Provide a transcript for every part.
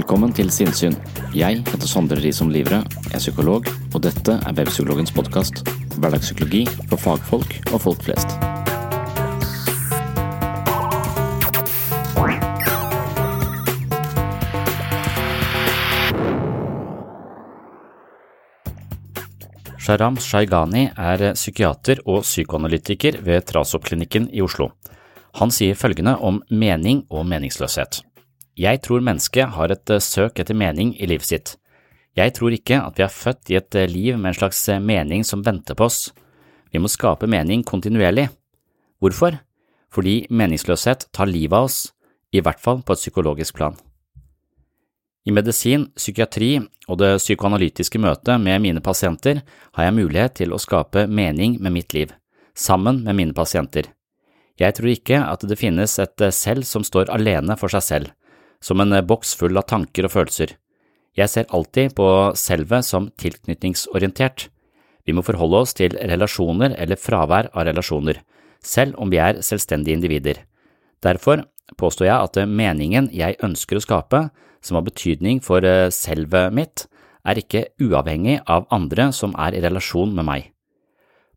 Velkommen til Sinnsyn. Jeg heter Sondre Risom Livre, er psykolog, og dette er Webpsykologens podkast. Hverdagspsykologi for fagfolk og folk flest. Sharam Shaigani er psykiater og psykoanalytiker ved Trasop-klinikken i Oslo. Han sier følgende om mening og meningsløshet. Jeg tror mennesket har et søk etter mening i livet sitt. Jeg tror ikke at vi er født i et liv med en slags mening som venter på oss. Vi må skape mening kontinuerlig. Hvorfor? Fordi meningsløshet tar livet av oss, i hvert fall på et psykologisk plan. I medisin, psykiatri og det psykoanalytiske møtet med mine pasienter har jeg mulighet til å skape mening med mitt liv, sammen med mine pasienter. Jeg tror ikke at det finnes et selv som står alene for seg selv, som en boks full av tanker og følelser. Jeg ser alltid på selvet som tilknytningsorientert. Vi må forholde oss til relasjoner eller fravær av relasjoner, selv om vi er selvstendige individer. Derfor påstår jeg at meningen jeg ønsker å skape, som har betydning for selvet mitt, er ikke uavhengig av andre som er i relasjon med meg.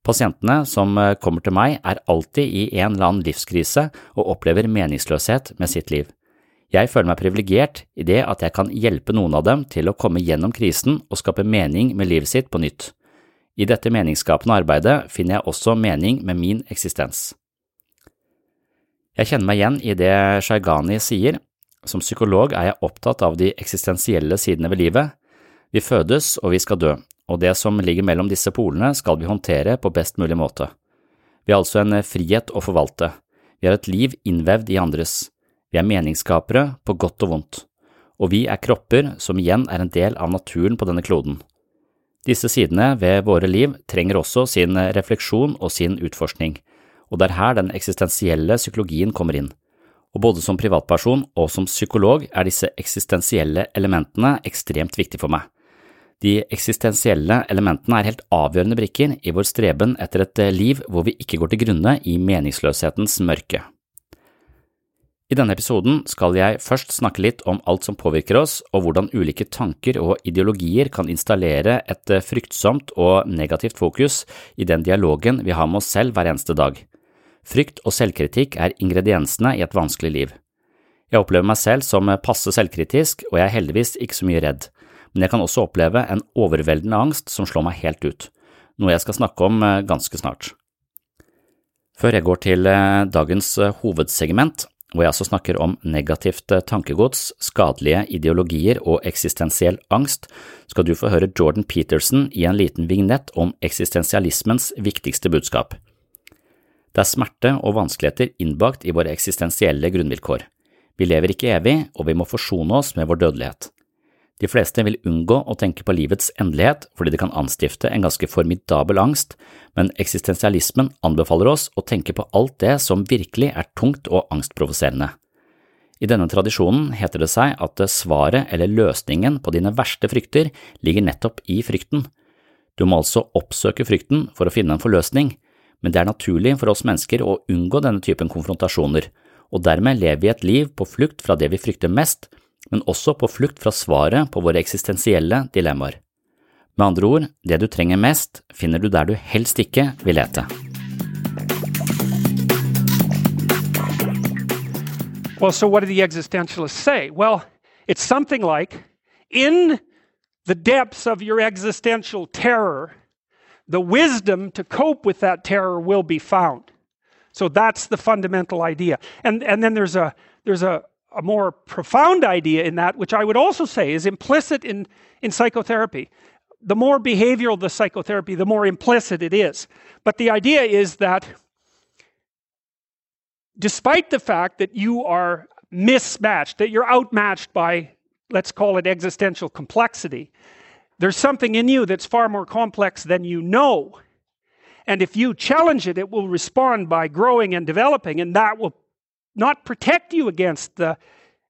Pasientene som kommer til meg, er alltid i en eller annen livskrise og opplever meningsløshet med sitt liv. Jeg føler meg privilegert i det at jeg kan hjelpe noen av dem til å komme gjennom krisen og skape mening med livet sitt på nytt. I dette meningsskapende arbeidet finner jeg også mening med min eksistens. Jeg kjenner meg igjen i det Shaigani sier. Som psykolog er jeg opptatt av de eksistensielle sidene ved livet. Vi fødes og vi skal dø, og det som ligger mellom disse polene skal vi håndtere på best mulig måte. Vi har altså en frihet å forvalte. Vi har et liv innvevd i andres. Vi er meningsskapere på godt og vondt, og vi er kropper som igjen er en del av naturen på denne kloden. Disse sidene ved våre liv trenger også sin refleksjon og sin utforskning, og det er her den eksistensielle psykologien kommer inn. Og både som privatperson og som psykolog er disse eksistensielle elementene ekstremt viktige for meg. De eksistensielle elementene er helt avgjørende brikker i vår streben etter et liv hvor vi ikke går til grunne i meningsløshetens mørke. I denne episoden skal jeg først snakke litt om alt som påvirker oss, og hvordan ulike tanker og ideologier kan installere et fryktsomt og negativt fokus i den dialogen vi har med oss selv hver eneste dag. Frykt og selvkritikk er ingrediensene i et vanskelig liv. Jeg opplever meg selv som passe selvkritisk, og jeg er heldigvis ikke så mye redd, men jeg kan også oppleve en overveldende angst som slår meg helt ut, noe jeg skal snakke om ganske snart. Før jeg går til dagens hovedsegment, hvor jeg altså snakker om negativt tankegods, skadelige ideologier og eksistensiell angst, skal du få høre Jordan Peterson i en liten vignett om eksistensialismens viktigste budskap. Det er smerte og vanskeligheter innbakt i våre eksistensielle grunnvilkår. Vi lever ikke evig, og vi må forsone oss med vår dødelighet. De fleste vil unngå å tenke på livets endelighet fordi det kan anstifte en ganske formidabel angst, men eksistensialismen anbefaler oss å tenke på alt det som virkelig er tungt og angstprovoserende. I denne tradisjonen heter det seg at svaret eller løsningen på dine verste frykter ligger nettopp i frykten. Du må altså oppsøke frykten for å finne en forløsning, men det er naturlig for oss mennesker å unngå denne typen konfrontasjoner, og dermed lever vi et liv på flukt fra det vi frykter mest, men også på flukt fra svaret på våre eksistensielle dilemmaer. Med andre ord, det du trenger mest, finner du der du helst ikke vil lete. Well, so what do the existentialists say? Well, it's something like in the depths of your existential terror, the wisdom to cope with that terror will be found. So that's the fundamental idea. And, and then there's, a, there's a, a more profound idea in that, which I would also say is implicit in, in psychotherapy. The more behavioral the psychotherapy, the more implicit it is. But the idea is that despite the fact that you are mismatched, that you're outmatched by, let's call it existential complexity, there's something in you that's far more complex than you know. And if you challenge it, it will respond by growing and developing, and that will not protect you against the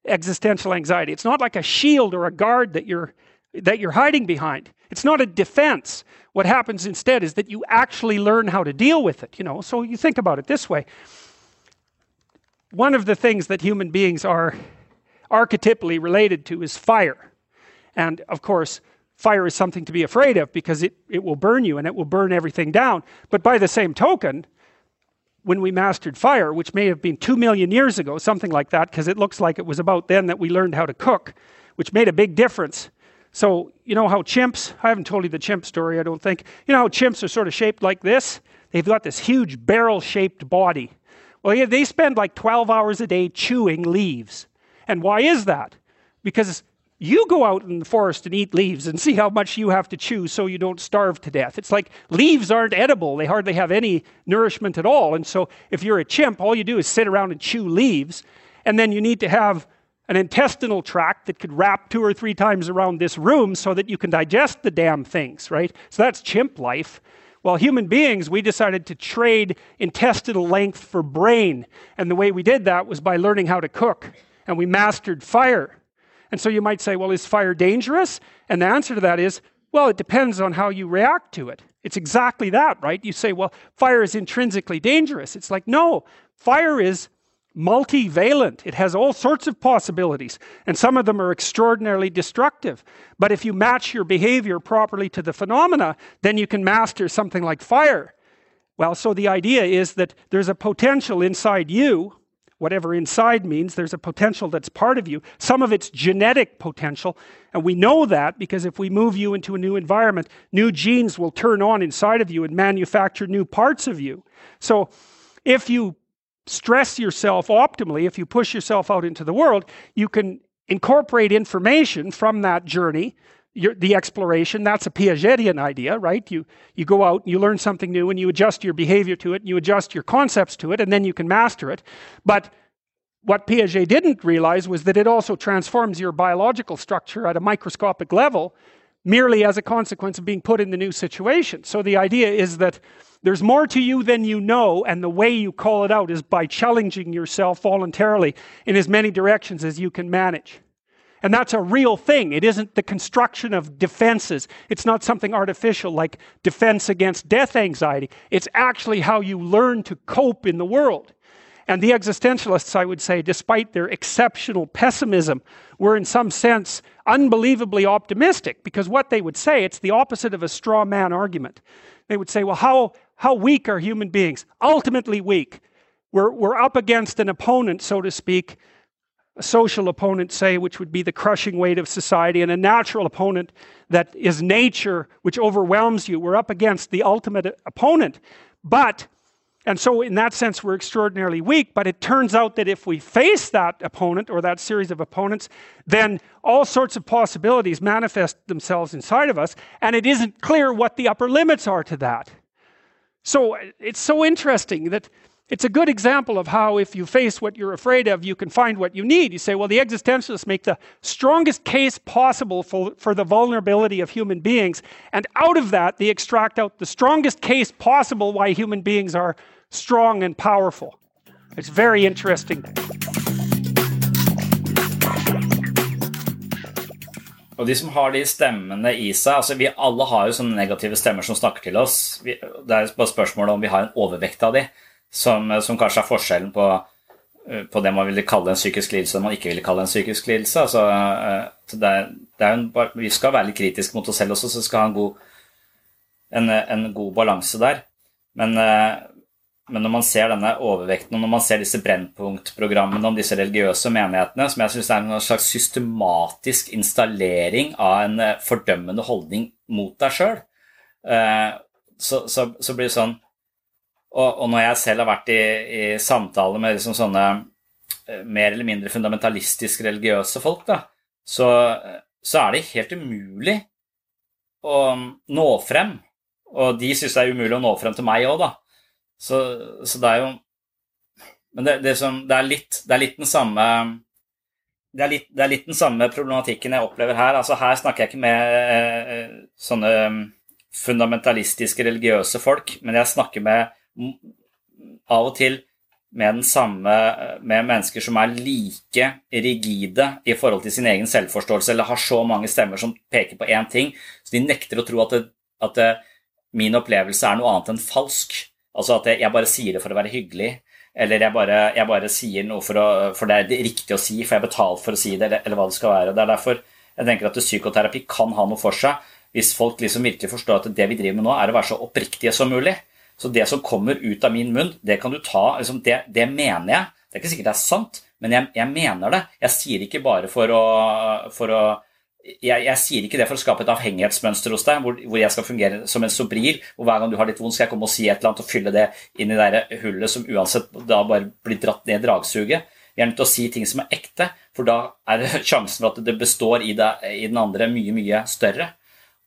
existential anxiety. It's not like a shield or a guard that you're that you're hiding behind. It's not a defense. What happens instead is that you actually learn how to deal with it, you know. So you think about it this way one of the things that human beings are archetypally related to is fire. And of course, fire is something to be afraid of because it, it will burn you and it will burn everything down. But by the same token, when we mastered fire, which may have been two million years ago, something like that, because it looks like it was about then that we learned how to cook, which made a big difference. So, you know how chimps, I haven't told you the chimp story, I don't think. You know how chimps are sort of shaped like this? They've got this huge barrel shaped body. Well, yeah, they spend like 12 hours a day chewing leaves. And why is that? Because you go out in the forest and eat leaves and see how much you have to chew so you don't starve to death. It's like leaves aren't edible, they hardly have any nourishment at all. And so if you're a chimp, all you do is sit around and chew leaves. And then you need to have an intestinal tract that could wrap two or three times around this room so that you can digest the damn things, right? So that's chimp life. Well, human beings, we decided to trade intestinal length for brain. And the way we did that was by learning how to cook. And we mastered fire. And so you might say, well, is fire dangerous? And the answer to that is, well, it depends on how you react to it. It's exactly that, right? You say, well, fire is intrinsically dangerous. It's like, no, fire is multivalent. It has all sorts of possibilities, and some of them are extraordinarily destructive. But if you match your behavior properly to the phenomena, then you can master something like fire. Well, so the idea is that there's a potential inside you, whatever inside means, there's a potential that's part of you. Some of it's genetic potential, and we know that because if we move you into a new environment, new genes will turn on inside of you and manufacture new parts of you. So if you stress yourself optimally, if you push yourself out into the world, you can incorporate information from that journey, your, the exploration. That's a Piagetian idea, right? You, you go out and you learn something new and you adjust your behavior to it, and you adjust your concepts to it, and then you can master it. But what Piaget didn't realize was that it also transforms your biological structure at a microscopic level merely as a consequence of being put in the new situation. So the idea is that there's more to you than you know, and the way you call it out is by challenging yourself voluntarily in as many directions as you can manage. And that's a real thing. It isn't the construction of defenses. It's not something artificial like defense against death anxiety. It's actually how you learn to cope in the world. And the existentialists, I would say, despite their exceptional pessimism, were in some sense unbelievably optimistic because what they would say, it's the opposite of a straw man argument. They would say, well, how, how weak are human beings? Ultimately weak. We're, we're up against an opponent, so to speak, a social opponent, say, which would be the crushing weight of society, and a natural opponent that is nature, which overwhelms you. We're up against the ultimate opponent. But, and so in that sense, we're extraordinarily weak, but it turns out that if we face that opponent or that series of opponents, then all sorts of possibilities manifest themselves inside of us, and it isn't clear what the upper limits are to that. So it's so interesting that it's a good example of how, if you face what you're afraid of, you can find what you need. You say, well, the existentialists make the strongest case possible for, for the vulnerability of human beings. And out of that, they extract out the strongest case possible why human beings are strong and powerful. It's very interesting. Og de som har de stemmene i seg altså Vi alle har jo sånne negative stemmer som snakker til oss. det er bare spørsmålet om vi har en overvekt av de. Som, som kanskje er forskjellen på, eh, på, det man ville kalle en psykisk lidelse og man ikke ville kalle en psykisk lidelse. Altså, eh, det er, det er en, vi skal være litt kritiske mot oss selv også, så vi skal ha en god, en, en god balanse der. Men, eh, men når man ser denne overvekten, og når man ser disse Brennpunkt-programmene om disse religiøse menighetene, som jeg syns er en slags systematisk installering av en eh, fordømmende holdning mot deg sjøl, eh, så, så, så, blir det sånn og, og, når jeg selv har vært i, i samtale med liksom sånne eh, mer eller mindre fundamentalistisk religiøse folk, da, så, så er det helt umulig å nå frem. Og de syns det er umulig å nå frem til meg òg, da. Så, så, det er jo Men det, det, som, det, er litt, det, er litt, den samme er, litt, det er, litt, den samme problematikken jeg opplever her. Altså Her snakker jeg ikke med eh, sånne mm, fundamentalistiske religiøse folk, men jeg snakker med av og til med samme med mennesker som er like rigide i forhold til sin egen selvforståelse, eller har så mange stemmer som peker på én ting, så de nekter å tro at, det, at det, min opplevelse er noe annet enn falsk. Altså at jeg bare sier det for å være hyggelig. Eller jeg bare, jeg bare sier noe for, å, for, det er riktig å si, for jeg har betalt for å si det, eller, eller, hva det skal være. Det er derfor jeg tenker at psykoterapi kan ha noe for seg, hvis folk liksom virkelig forstår at det vi driver med nå, er å være så oppriktige som mulig. Så det som kommer ut av min munn, det kan du ta liksom, det, det, mener jeg. Det er ikke sikkert det er sant, men jeg, jeg mener det. Jeg sier ikke bare for å, for å jeg, jeg, sier ikke det for å skape et avhengighetsmønster hos deg, hvor, hvor, jeg skal fungere som en sobril, hvor hver gang du har litt vondt, skal jeg komme og si et eller annet og fylle det inn i det hullet som uansett da bare blir dratt ned i dragsuget. Vi er nødt til å si ting som er ekte, for da er sjansen for at det består i, det, i den andre, mye, mye større.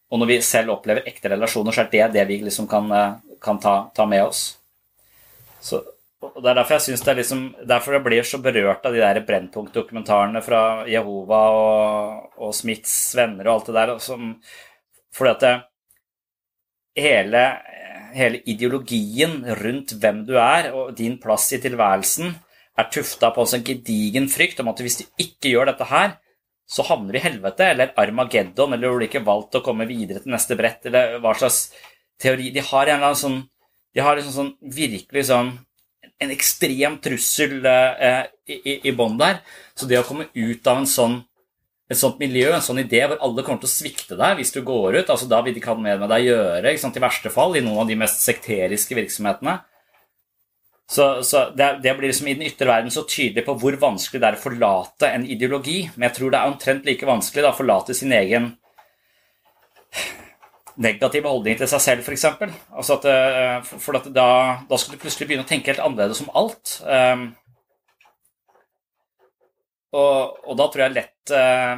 Og når vi selv opplever ekte relasjoner, så er det det vi liksom kan, kan ta, ta, med oss. Så og Det er derfor jeg synes det er liksom, derfor jeg blir så berørt av de der Brennpunkt-dokumentarene fra Jehova og, og, Smiths venner og alt det der. Som, fordi at det, hele, hele, ideologien rundt hvem du er og din plass i tilværelsen, er tufta på en sånn gedigen frykt om at hvis du ikke gjør dette her, så havner du i helvete, eller Armageddon, eller hvor du ikke valgt å komme videre til neste brett, eller hva slags teori De har en eller annen sånn de har liksom sånn virkelig sånn en ekstrem trussel eh, i, i bånn der. Så det å komme ut av en sånn, et sånt miljø, en sånn idé hvor alle kommer til å svikte deg hvis du går ut, altså da vil de ikke ha mer med deg å gjøre, i verste fall, i noen av de mest sekteriske virksomhetene. Så, så det, det, blir liksom i den ytre verden så tydelig på hvor vanskelig det er å forlate en ideologi. Men jeg tror det er omtrent like vanskelig da, å forlate sin egen negative holdninger til seg selv, f.eks. Altså at, eh, for at da, da, skal du plutselig begynne å tenke helt annerledes om alt. Um, og, og, da tror jeg lett uh,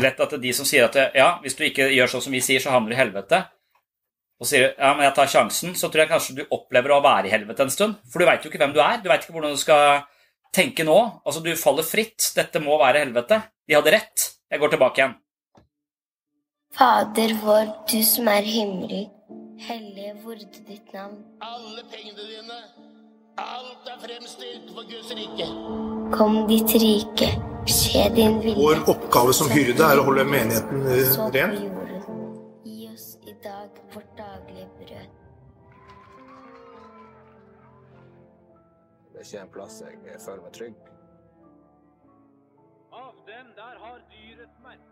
Lett at de som sier at ja, hvis du ikke gjør sånn som vi sier, så havner du i helvete, og sier ja, men jeg tar sjansen, så tror jeg kanskje du opplever å være i helvete en stund. For du veit jo ikke hvem du er. Du veit ikke hvordan du skal tenke nå. Altså, du faller fritt. Dette må være helvete. De hadde rett. Jeg går tilbake igjen. Fader vår, du som er himmelig. Hellige vorde ditt navn. Alle pengene dine, alt er fremstilt for Guds rike. Kom ditt rike, skje din vilje. Vår oppgave som hyrde er å holde menigheten eh, ren. Gi oss i dag vårt daglige brød. Det er ikke en plass jeg føler meg trygg. Av dem der har dyrets merke.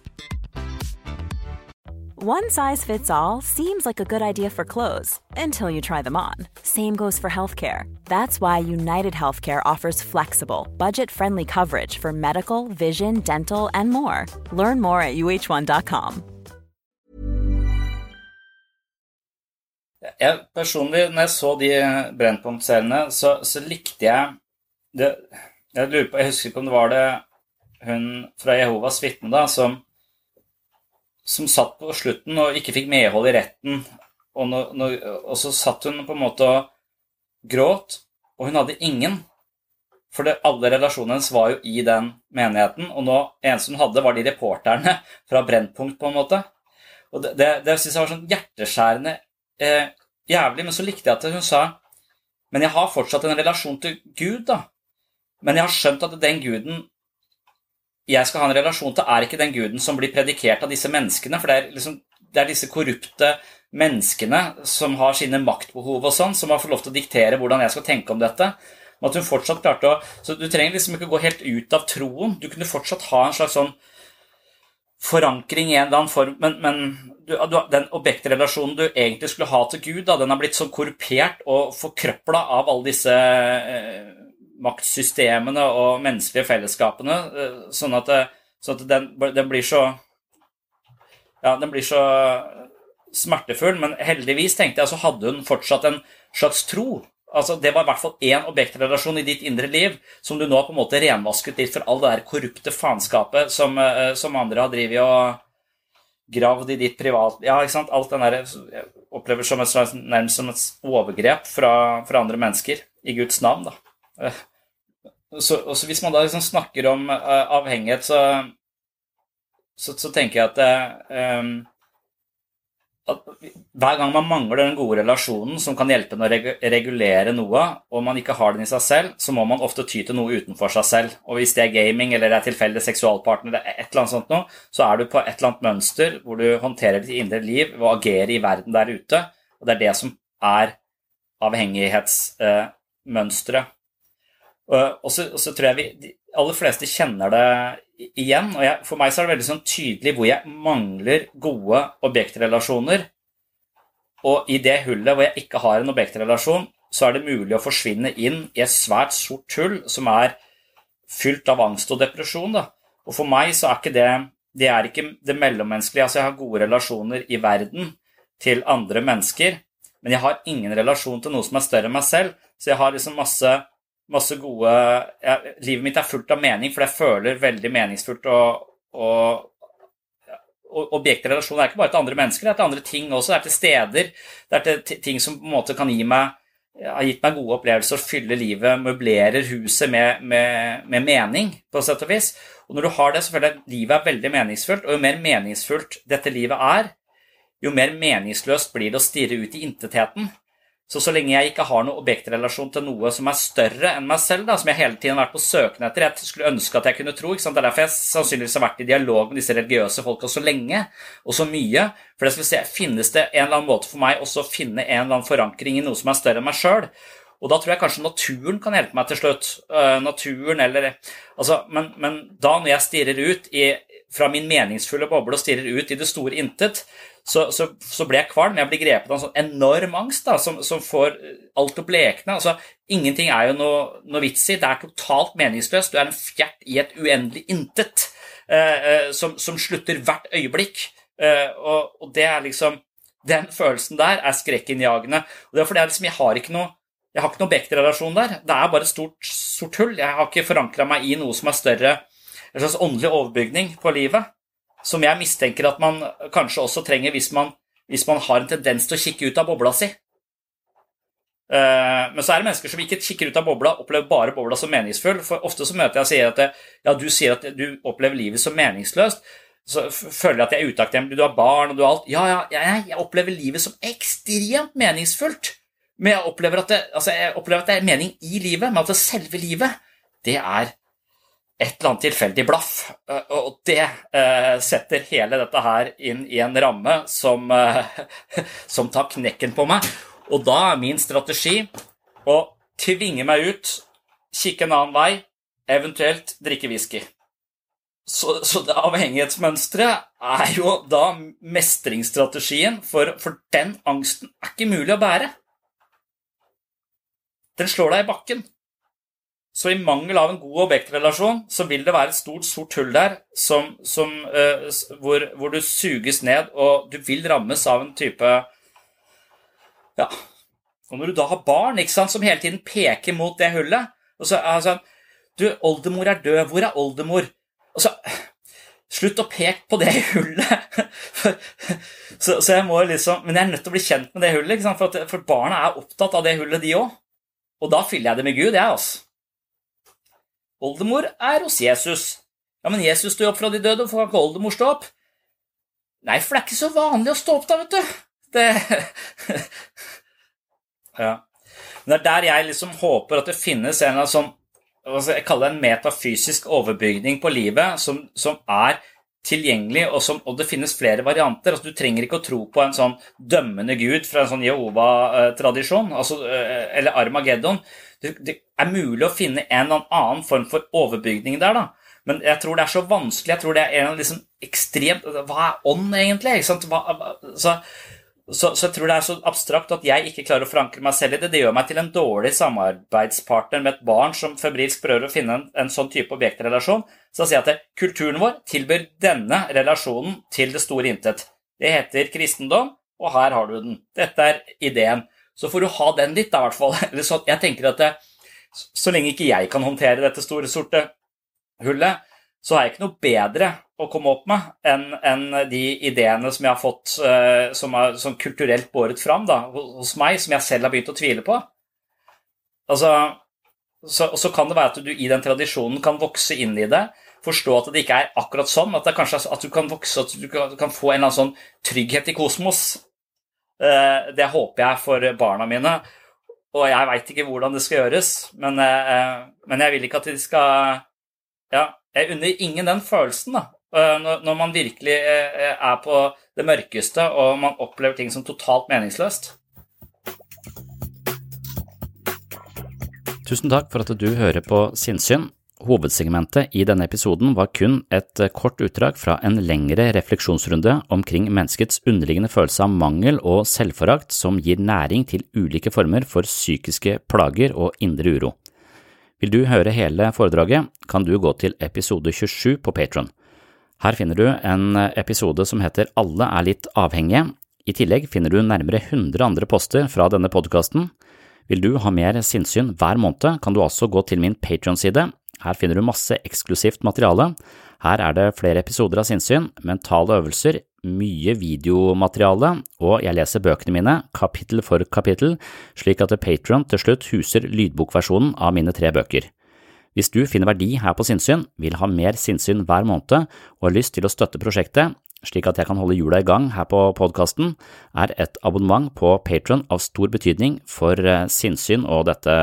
One size fits all seems like a good idea for clothes until you try them on. Same goes for healthcare. That's why United Healthcare offers flexible, budget friendly coverage for medical, vision, dental, and more. Learn more at uh1.com. Jeg personlig, når jeg så de Brennpunkt-seriene, så, så, likte jeg det jeg, lurer på, jeg husker ikke om det var det hun fra Jehovas vitne som, som satt på slutten og ikke fikk medhold i retten. Og, når, når, og, så satt hun på en måte og gråt, og hun hadde ingen. For det, alle relasjonene hennes var jo i den menigheten, og nå eneste hun hadde, var de reporterne fra Brennpunkt, på en måte. Og Det, det, det synes jeg var sånn hjerteskjærende eh, jævlig, men så likte jeg at hun sa Men jeg har fortsatt en relasjon til Gud, da. Men jeg har skjønt at den guden jeg skal ha en relasjon til, er ikke den guden som blir predikert av disse menneskene. For det er, liksom, det er disse korrupte menneskene som har sine maktbehov og sånn, som har fått lov til å diktere hvordan jeg skal tenke om dette. Men at hun fortsatt klarte å, Så du trenger liksom ikke gå helt ut av troen. Du kunne fortsatt ha en slags sånn forankring i en eller annen form, men, men du, du, den objektrelasjonen du egentlig skulle ha til Gud, da, den har blitt så korrupert og forkrøpla av alle disse eh, maktsystemene og menneskelige fellesskapene, eh, sånn at, sånn at den, den, blir så Ja, den blir så smertefull, men heldigvis tenkte jeg så hadde hun fortsatt en slags tro. Altså, Det var i hvert fall én objektrelasjon i ditt indre liv som du nå har på en måte renvasket litt for all det der korrupte faenskapet som, eh, som, andre har drevet og gravd i ditt privat... Ja, ikke sant? Alt den der jeg opplever som et nærmest som et overgrep fra, fra andre mennesker i Guds navn. da. Eh, så, så, hvis man da liksom snakker om uh, avhengighet, så, så, så, tenker jeg at, uh, at hver gang man mangler den gode relasjonen som kan hjelpe en å regulere noe, og man ikke har den i seg selv, så må man ofte ty til noe utenfor seg selv. Og hvis det er gaming eller det er tilfeldig seksualpartner, eller et eller annet sånt noe, så er du på et eller annet mønster hvor du håndterer ditt indre liv ved å agere i verden der ute. Og det er det som er avhengighetsmønsteret. Uh, og så, og så, tror jeg vi, de aller fleste kjenner det igjen. og jeg, For meg så er det veldig sånn tydelig hvor jeg mangler gode objektrelasjoner. Og i det hullet hvor jeg ikke har en objektrelasjon, så er det mulig å forsvinne inn i et svært sort hull som er fylt av angst og depresjon. Da. Og for meg så er ikke det det er ikke det mellommenneskelige. Altså, jeg har gode relasjoner i verden til andre mennesker, men jeg har ingen relasjon til noe som er større enn meg selv. Så jeg har liksom masse masse gode ja, Livet mitt er fullt av mening, for jeg føler veldig meningsfullt og og objektrelasjon er ikke bare til andre mennesker, det er til andre ting også. Det er til steder, det er til ting som på en måte kan gi meg har gitt meg gode opplevelser, fyller livet, møblerer huset med, med, med, mening, på sett og vis. Og når du har det, så føler jeg at livet er veldig meningsfullt, og jo mer meningsfullt dette livet er, jo mer meningsløst blir det å stirre ut i intetheten. Så så lenge jeg ikke har noen objektrelasjon til noe som er større enn meg selv, da, som jeg hele tiden har vært på søken etter Jeg skulle ønske at jeg kunne tro. Det er derfor jeg sannsynligvis har vært i dialog med disse religiøse folka så lenge og så mye. For det skal se, Finnes det en eller annen måte for meg også å finne en eller annen forankring i noe som er større enn meg sjøl? Og da tror jeg kanskje naturen kan hjelpe meg til slutt. Uh, naturen eller altså, men, men, da når jeg stirrer ut i, fra min meningsfulle boble og stirrer ut i det store intet, så, så, så ble jeg kvalm. Jeg blir grepet av en sånn enorm angst da, som, som, får alt til å blekne. Altså, ingenting er jo noe, noe, vits i. Det er totalt meningsløst. Du er en fjert i et uendelig intet eh, eh, som, som, slutter hvert øyeblikk. Eh, og, og, det er liksom Den følelsen der er skrekkinnjagende. Og det er fordi jeg, liksom, jeg har ikke noe jeg har ikke noen Beck-relasjon der. Det er bare et stort sort hull. Jeg har ikke forankra meg i noe som er større, en slags åndelig overbygning på livet som jeg mistenker at man kanskje også trenger hvis man, hvis man har en tendens til å kikke ut av bobla si. Eh, men så er det mennesker som ikke kikker ut av bobla, opplever bare bobla som meningsfull. For ofte så møter jeg og sier at ja, du sier at du opplever livet som meningsløst, så føler jeg at jeg er utakknemlig. Du har barn, og du har alt. Ja, ja, jeg, jeg opplever livet som ekstremt meningsfullt. Men jeg opplever, det, altså jeg opplever at det er mening i livet, men at det selve livet, det er et eller annet tilfeldig blaff. Og det uh, setter hele dette her inn i en ramme som, uh, som tar knekken på meg. Og da er min strategi å tvinge meg ut, kikke en annen vei, eventuelt drikke whisky. Så, så det avhengighetsmønsteret er jo da mestringsstrategien, for, for den angsten er ikke mulig å bære. Den slår deg i bakken. Så i mangel av en god objektrelasjon så vil det være et stort, sort hull der som, som, uh, hvor, hvor, du suges ned, og du vil rammes av en type Ja. Og når du da har barn ikke sant, som hele tiden peker mot det hullet og så er sånn Du, oldemor er død. Hvor er oldemor? Og så Slutt å peke på det hullet. så, så, jeg må liksom, Men jeg er nødt til å bli kjent med det hullet, for, at, for barna er opptatt av det hullet, de òg. Og da fyller jeg det med Gud, jeg, altså. Oldemor er hos Jesus. Ja, men Jesus sto opp fra de døde, hvorfor kan ikke oldemor stå opp? Nei, for det er ikke så vanlig å stå opp da, vet du. Det Ja. Men det er der jeg liksom håper at det finnes en sånn Jeg kaller det en metafysisk overbygning på livet som, som er tilgjengelig, og, som, og, det finnes flere varianter. Altså, du trenger ikke å tro på en sånn dømmende gud fra en sånn Jehova-tradisjon, altså, eh, eller Armageddon. Det, er mulig å finne en eller annen form for overbygning der, da. Men jeg tror det er så vanskelig. Jeg tror det er en liksom ekstremt Hva er ånd, egentlig? Hva, så, så, så, jeg tror det er så abstrakt at jeg ikke klarer å forankre meg selv i det. Det gjør meg til en dårlig samarbeidspartner med et barn som febrilsk prøver å finne en, en sånn type objektrelasjon. Så sier jeg at kulturen vår tilbyr denne relasjonen til det store intet. Det heter kristendom, og her har du den. Dette er ideen. Så får du ha den litt, da, i hvert fall. Jeg tenker at det, så lenge ikke jeg kan håndtere dette store, sorte hullet, så har jeg ikke noe bedre å komme opp med enn en de ideene som jeg har fått uh, som er som kulturelt båret fram da, hos meg, som jeg selv har begynt å tvile på. Altså, så, så, kan det være at du i den tradisjonen kan vokse inn i det, forstå at det ikke er akkurat sånn, at kanskje at du kan vokse, at du kan få en eller annen sånn trygghet i kosmos. Uh, det håper jeg for barna mine. Og jeg veit ikke hvordan det skal gjøres, men, uh, men jeg vil ikke at de skal Ja, jeg unner ingen den følelsen, da. Eh, når man virkelig eh, er på det mørkeste og man opplever ting som totalt meningsløst. Tusen takk for at du hører på Sinnsyn. Hovedsegmentet i denne episoden var kun et eh, kort utdrag fra en lengre refleksjonsrunde omkring menneskets underliggende følelse av mangel og selvforakt som gir næring til ulike former for psykiske plager og indre uro. Vil du høre hele foredraget, kan du gå til episode 27 på Patron. Her finner du en episode som heter Alle er litt avhengige. I tillegg finner du nærmere 100 andre poster fra denne podkasten. Vil du ha mer sinnssyn hver måned, kan du altså gå til min Patron-side. Her finner du masse eksklusivt materiale. Her er det flere episoder av sinnssyn, mentale øvelser, mye videomateriale, og jeg leser bøkene mine kapittel for kapittel, slik at Patron til slutt huser lydbokversjonen av mine tre bøker. Hvis du finner verdi her på sinnssyn, vil ha mer sinnssyn hver måned og har lyst til å støtte prosjektet, slik at jeg kan holde hjula i gang her på podkasten, er et abonnement på Patron av stor betydning for eh, sinnssyn og dette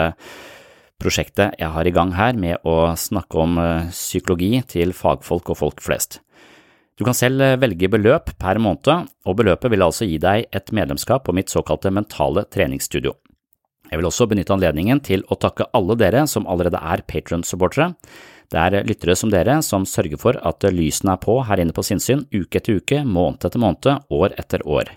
prosjektet jeg har i gang her med å snakke om eh, psykologi til fagfolk og folk flest. Du kan selv eh, velge beløp per måned, og beløpet vil altså gi deg et medlemskap på mitt såkalte mentale treningsstudio. Jeg vil også benytte anledningen til å takke alle dere som allerede er Patron-supportere. Det er lyttere som dere som sørger for at lysene er på her inne på sinnssyn uke etter uke, måned etter måned, år etter år.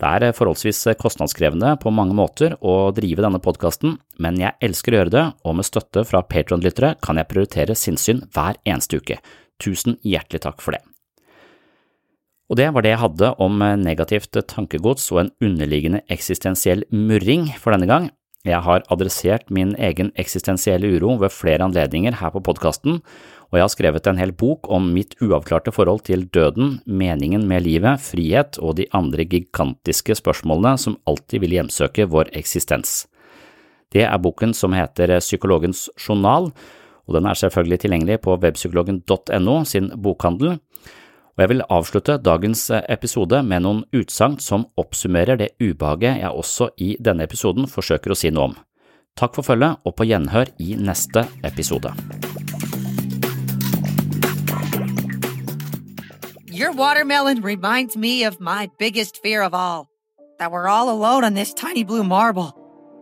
Det er forholdsvis kostnadskrevende på mange måter å drive denne podkasten, men jeg elsker å gjøre det, og med støtte fra Patron-lyttere kan jeg prioritere sinnssyn hver eneste uke. Tusen hjertelig takk for det. Og det var det jeg hadde om eh, negativt tankegods og en underliggende eksistensiell murring for denne gang. Jeg har adressert min egen eksistensielle uro ved flere anledninger her på podkasten, og jeg har skrevet en hel bok om mitt uavklarte forhold til døden, meningen med livet, frihet og de andre gigantiske spørsmålene som alltid vil hjemsøke vår eksistens. Det er boken som heter Psykologens journal, og den er selvfølgelig tilgjengelig på webpsykologen.no sin bokhandel. Og jeg vil avslutte dagens episode med noen utsagn som oppsummerer det ubehaget jeg også i denne episoden forsøker å si noe om. Takk for følget, og på gjenhør i neste episode. Your watermelon reminds me of my biggest fear of all that we're all alone on this tiny blue marble.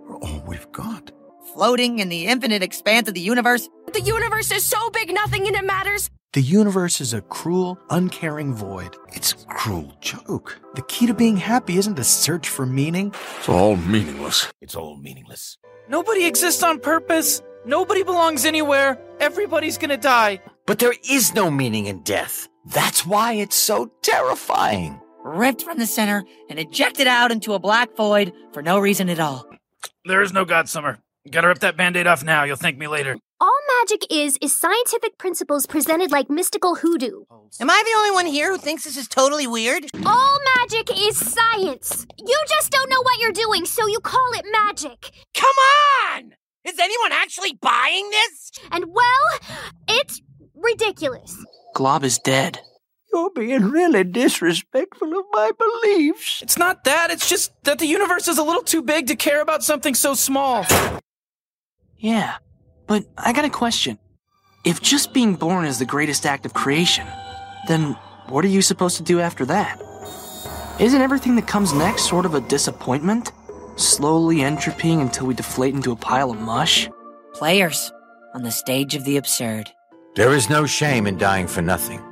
We're All we've got. Floating in the infinite expanse of the universe. The universe is so big, nothing in it matters. The universe is a cruel, uncaring void. It's a cruel joke. The key to being happy isn't to search for meaning. It's all meaningless. It's all meaningless. Nobody exists on purpose. Nobody belongs anywhere. Everybody's gonna die. But there is no meaning in death. That's why it's so terrifying. Ripped from the center and ejected out into a black void for no reason at all. There is no God, Summer. Gotta rip that band aid off now. You'll thank me later. All magic is, is scientific principles presented like mystical hoodoo. Am I the only one here who thinks this is totally weird? All magic is science. You just don't know what you're doing, so you call it magic. Come on! Is anyone actually buying this? And well, it's ridiculous. Glob is dead. You're being really disrespectful of my beliefs. It's not that, it's just that the universe is a little too big to care about something so small. Yeah, but I got a question. If just being born is the greatest act of creation, then what are you supposed to do after that? Isn't everything that comes next sort of a disappointment? Slowly entropying until we deflate into a pile of mush? Players on the stage of the absurd. There is no shame in dying for nothing.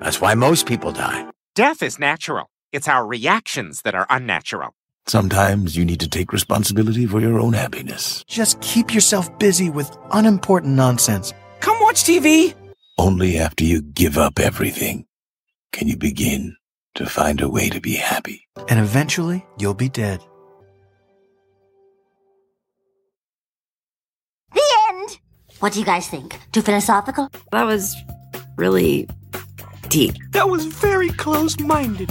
That's why most people die. Death is natural. It's our reactions that are unnatural. Sometimes you need to take responsibility for your own happiness. Just keep yourself busy with unimportant nonsense. Come watch TV! Only after you give up everything can you begin to find a way to be happy. And eventually, you'll be dead. What do you guys think? Too philosophical? That was really deep. That was very close minded.